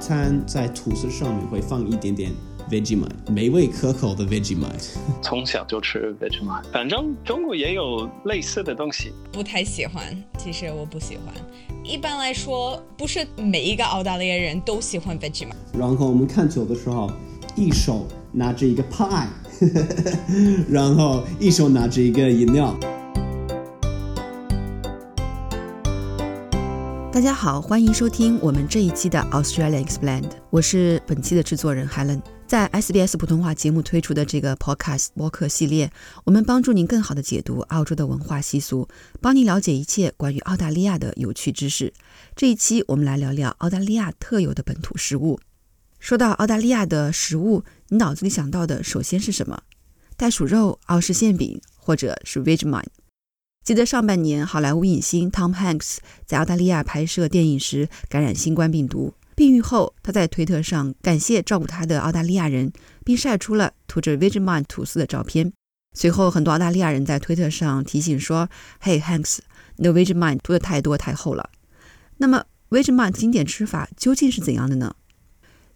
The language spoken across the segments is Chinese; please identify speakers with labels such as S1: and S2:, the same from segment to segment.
S1: 餐在吐司上面会放一点点 Vegemite，美味可口的 Vegemite。
S2: 从小就吃 Vegemite，反正中国也有类似的东西。
S3: 不太喜欢，其实我不喜欢。一般来说，不是每一个澳大利亚人都喜欢 Vegemite。
S1: 然后我们看球的时候，一手拿着一个 pie，然后一手拿着一个饮料。
S4: 大家好，欢迎收听我们这一期的 Australia Explained，我是本期的制作人 Helen。在 SBS 普通话节目推出的这个 Podcast 播客系列，我们帮助您更好的解读澳洲的文化习俗，帮您了解一切关于澳大利亚的有趣知识。这一期我们来聊聊澳大利亚特有的本土食物。说到澳大利亚的食物，你脑子里想到的首先是什么？袋鼠肉、澳式馅饼，或者是 Vegemite？记得上半年，好莱坞影星 Tom Hanks 在澳大利亚拍摄电影时感染新冠病毒，病愈后，他在推特上感谢照顾他的澳大利亚人，并晒出了涂着 Vegemite 吐司的照片。随后，很多澳大利亚人在推特上提醒说：“嘿，Hanks，你的 Vegemite 涂的太多太厚了。”那么，Vegemite 经典吃法究竟是怎样的呢？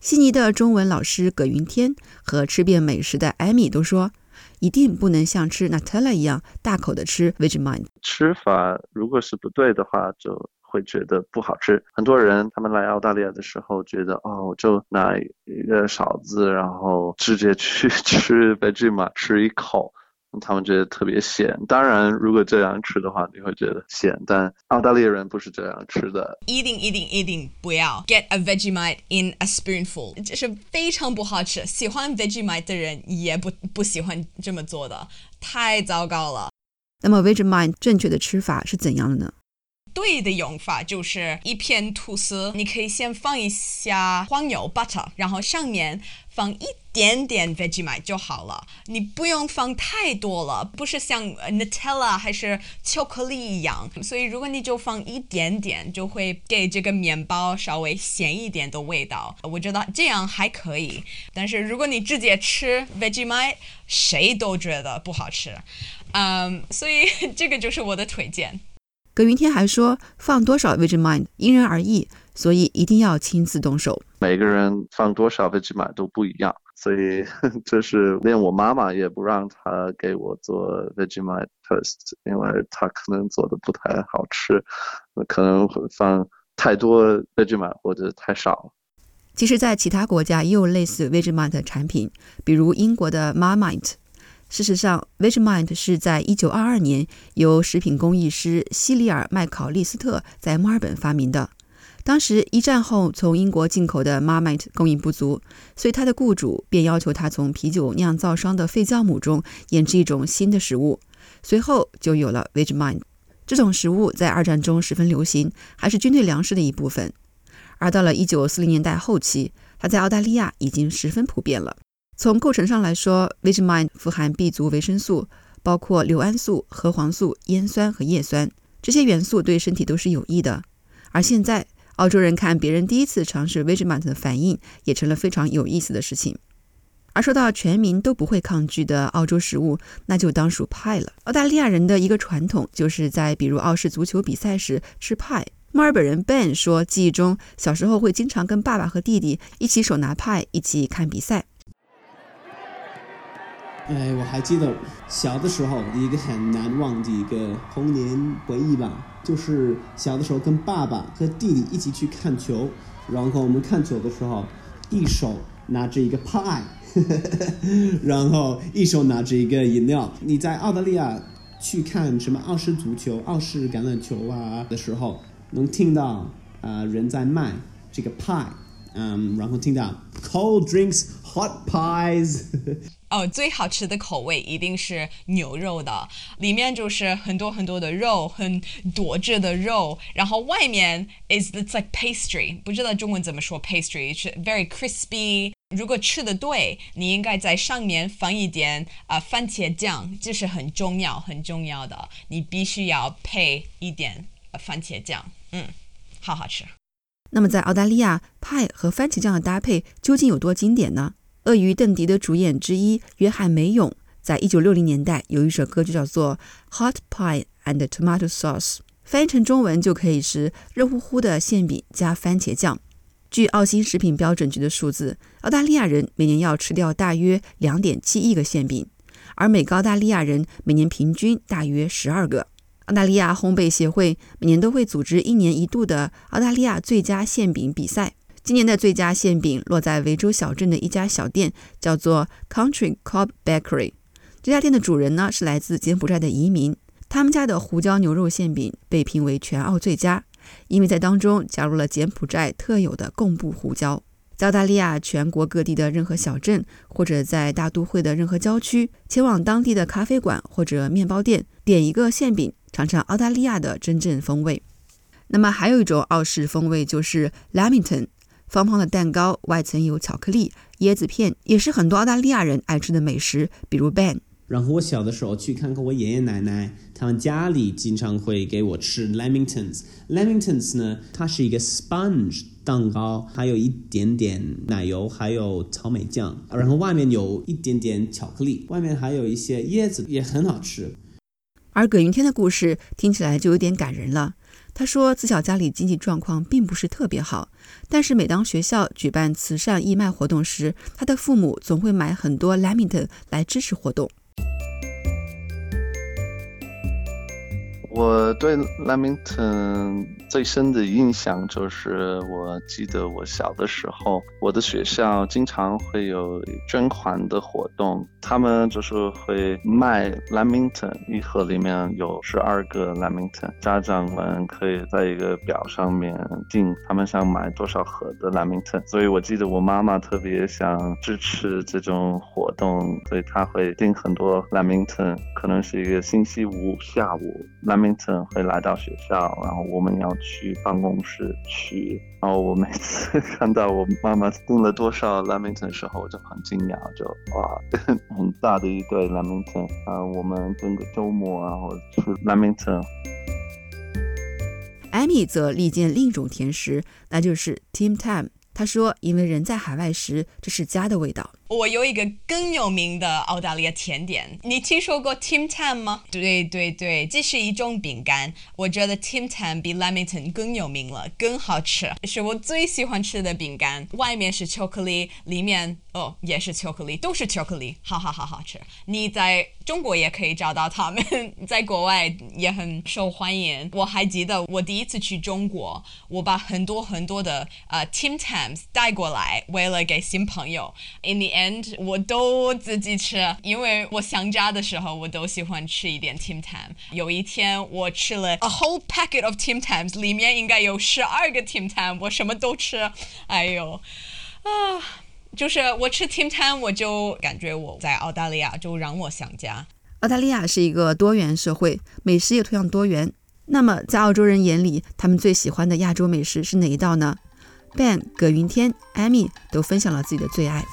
S4: 悉尼的中文老师葛云天和吃遍美食的艾米都说。一定不能像吃 Nutella 一样大口的吃 Vegemite。
S2: 吃法如果是不对的话，就会觉得不好吃。很多人他们来澳大利亚的时候觉得，哦，就拿一个勺子，然后直接去 吃 Vegemite，吃一口。他们觉得特别咸，当然，如果这样吃的话，你会觉得咸。但澳大利亚人不是这样吃的。
S3: 一定一定一定不要 get a Vegemite in a spoonful，这是非常不好吃。喜欢 Vegemite 的人也不不喜欢这么做的，太糟糕了。
S4: 那么 Vegemite 正确的吃法是怎样的呢？
S3: 对的用法就是一片吐司，你可以先放一下黄油 butter，然后上面放一点点 Vegemite 就好了。你不用放太多了，不是像 Nutella 还是巧克力一样。所以如果你就放一点点，就会给这个面包稍微咸一点的味道。我觉得这样还可以。但是如果你直接吃 Vegemite，谁都觉得不好吃。嗯，所以 这个就是我的推荐。
S4: 葛云天还说，放多少 Vegemite 因人而异，所以一定要亲自动手。
S2: 每个人放多少 Vegemite 都不一样，所以 这是连我妈妈也不让她给我做 Vegemite toast，因为她可能做的不太好吃，可能会放太多 Vegemite 或者太少。
S4: 其实，在其他国家也有类似 Vegemite 产品，比如英国的 Marmite。事实上，Vegemite 是在1922年由食品工艺师西里尔·麦考利斯特在墨尔本发明的。当时一战后从英国进口的 Marmite 供应不足，所以他的雇主便要求他从啤酒酿造商的废酵母中研制一种新的食物。随后就有了 Vegemite。这种食物在二战中十分流行，还是军队粮食的一部分。而到了1940年代后期，它在澳大利亚已经十分普遍了。从构成上来说，Vegemite 富含 B 族维生素，包括硫胺素、核黄素、烟酸和叶酸，这些元素对身体都是有益的。而现在，澳洲人看别人第一次尝试 Vegemite 的反应，也成了非常有意思的事情。而说到全民都不会抗拒的澳洲食物，那就当属派了。澳大利亚人的一个传统，就是在比如澳式足球比赛时吃派。墨尔本人 Ben 说，记忆中小时候会经常跟爸爸和弟弟一起手拿派，一起看比赛。
S1: 哎，我还记得小的时候一个很难忘的一个童年回忆吧，就是小的时候跟爸爸和弟弟一起去看球，然后我们看球的时候，一手拿着一个 pie，，然后一手拿着一个饮料。你在澳大利亚去看什么澳式足球、澳式橄榄球啊的时候，能听到啊人在卖这个派，嗯，然后听到 cold drinks, hot pies。
S3: 哦，最好吃的口味一定是牛肉的，里面就是很多很多的肉，很多汁的肉，然后外面 is it's like pastry，不知道中文怎么说 pastry，是 very crispy。如果吃的对，你应该在上面放一点啊番茄酱，这是很重要很重要的，你必须要配一点番茄酱，嗯，好好吃。
S4: 那么在澳大利亚，派和番茄酱的搭配究竟有多经典呢？鳄鱼邓迪的主演之一约翰梅永，在一九六零年代有一首歌就叫做《Hot Pie and Tomato Sauce》，翻译成中文就可以是热乎乎的馅饼加番茄酱。据澳新食品标准局的数字，澳大利亚人每年要吃掉大约两点七亿个馅饼，而每个澳大利亚人每年平均大约十二个。澳大利亚烘焙协会每年都会组织一年一度的澳大利亚最佳馅饼比赛。今年的最佳馅饼落在维州小镇的一家小店，叫做 Country Cob Bakery。这家店的主人呢是来自柬埔寨的移民，他们家的胡椒牛肉馅饼被评为全澳最佳，因为在当中加入了柬埔寨特有的贡布胡椒。在澳大利亚全国各地的任何小镇，或者在大都会的任何郊区，前往当地的咖啡馆或者面包店，点一个馅饼，尝尝澳大利亚的真正风味。那么还有一种澳式风味就是 Lamington。方方的蛋糕，外层有巧克力、椰子片，也是很多澳大利亚人爱吃的美食，比如 Ben。
S1: 然后我小的时候去看看我爷爷奶奶，他们家里经常会给我吃 Lamingtons。Lamingtons 呢，它是一个 sponge 蛋糕，还有一点点奶油，还有草莓酱，然后外面有一点点巧克力，外面还有一些椰子，也很好吃。
S4: 而葛云天的故事听起来就有点感人了。他说，自小家里经济状况并不是特别好，但是每当学校举办慈善义卖活动时，他的父母总会买很多 l a m i n t 来支持活动。
S2: 我对 Lamington 最深的印象就是，我记得我小的时候，我的学校经常会有捐款的活动，他们就是会卖 Lamington，一盒里面有十二个 Lamington，家长们可以在一个表上面订他们想买多少盒的 Lamington，所以我记得我妈妈特别想支持这种活动，所以她会订很多 Lamington，可能是一个星期五下午 Lamington 会来到学校，然后我们要。去办公室去，然后我每次看到我妈妈订了多少 Lamington 的时候，我就很惊讶，就哇，很大的一堆 Lamington 啊！我们整个周末然后吃 Lamington。
S4: 艾米则力荐另一种甜食，那就是 Tim time。他说：“因为人在海外时，这是家的味道。”
S3: 我有一个更有名的澳大利亚甜点，你听说过 Tim Tam 吗？对对对，这是一种饼干。我觉得 Tim Tam 比 Lamington 更有名了，更好吃，是我最喜欢吃的饼干。外面是巧克力，里面哦也是巧克力，都是巧克力，好好好好吃。你在中国也可以找到他们，在国外也很受欢迎。我还记得我第一次去中国，我把很多很多的呃 Tim Tams 带过来，为了给新朋友。In the end and 我都自己吃，因为我想家的时候，我都喜欢吃一点 Tim Tam。有一天我吃了 a whole packet of Tim Tams，里面应该有十二个 Tim Tam，我什么都吃。哎呦，啊，就是我吃 Tim Tam，我就感觉我在澳大利亚就让我想家。
S4: 澳大利亚是一个多元社会，美食也同样多元。那么在澳洲人眼里，他们最喜欢的亚洲美食是哪一道呢？Ben、葛云天、Amy 都分享了自己的最爱。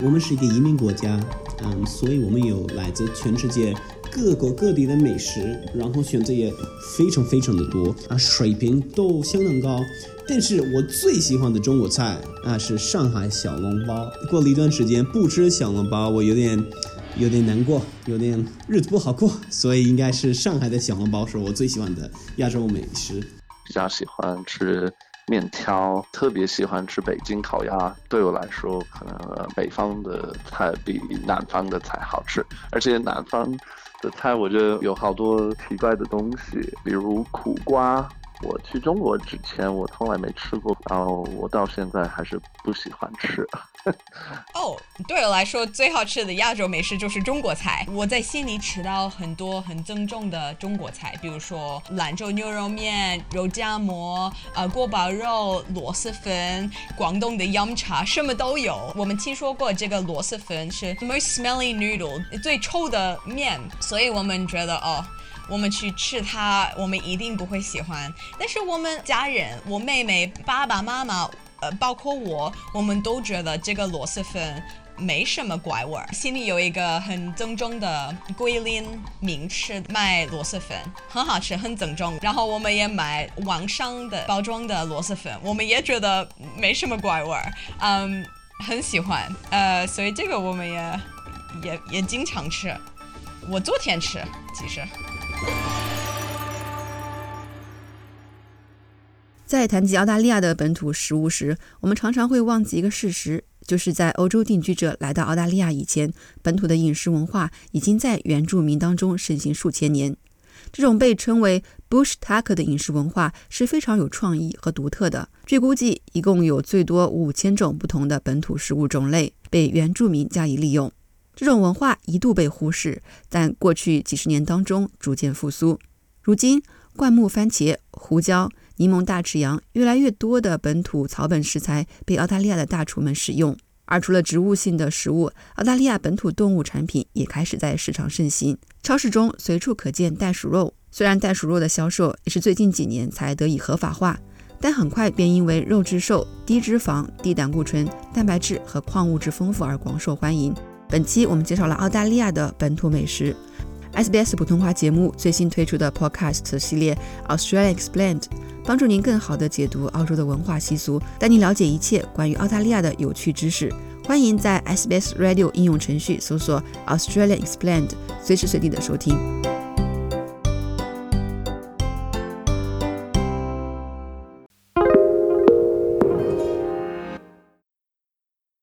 S1: 我们是一个移民国家，嗯，所以我们有来自全世界各国各地的美食，然后选择也非常非常的多啊，水平都相当高。但是我最喜欢的中国菜啊是上海小笼包。过了一段时间不吃小笼包，我有点有点难过，有点日子不好过。所以应该是上海的小笼包是我最喜欢的亚洲美食。
S2: 比较喜欢吃。面条特别喜欢吃北京烤鸭，对我来说，可能北方的菜比南方的菜好吃，而且南方的菜我觉得有好多奇怪的东西，比如苦瓜。我去中国之前，我从来没吃过，然后我到现在还是不喜欢吃。
S3: 哦，对我来说，最好吃的亚洲美食就是中国菜。我在悉尼吃到很多很正宗的中国菜，比如说兰州牛肉面、肉夹馍、呃锅包肉、螺蛳粉、广东的饮茶，什么都有。我们听说过这个螺蛳粉是 most smelly noodle 最臭的面，所以我们觉得哦。我们去吃它，我们一定不会喜欢。但是我们家人，我妹妹、爸爸妈妈，呃，包括我，我们都觉得这个螺蛳粉没什么怪味儿。心里有一个很正宗的桂林名吃卖螺蛳粉，很好吃，很正宗。然后我们也买网上的包装的螺蛳粉，我们也觉得没什么怪味儿，嗯，很喜欢。呃，所以这个我们也也也经常吃。我昨天吃，其实。
S4: 在谈及澳大利亚的本土食物时，我们常常会忘记一个事实，就是在欧洲定居者来到澳大利亚以前，本土的饮食文化已经在原住民当中盛行数千年。这种被称为 Bush Tucker 的饮食文化是非常有创意和独特的。据估计，一共有最多五千种不同的本土食物种类被原住民加以利用。这种文化一度被忽视，但过去几十年当中逐渐复苏。如今，灌木番茄、胡椒。柠檬大翅羊，越来越多的本土草本食材被澳大利亚的大厨们使用。而除了植物性的食物，澳大利亚本土动物产品也开始在市场盛行。超市中随处可见袋鼠肉。虽然袋鼠肉的销售也是最近几年才得以合法化，但很快便因为肉质瘦、低脂肪、低胆固醇、蛋白质和矿物质丰富而广受欢迎。本期我们介绍了澳大利亚的本土美食。SBS 普通话节目最新推出的 Podcast 系列《Australia Explained》。帮助您更好地解读澳洲的文化习俗，带您了解一切关于澳大利亚的有趣知识。欢迎在 SBS Radio 应用程序搜索 Australia Explained，随时随地的收听。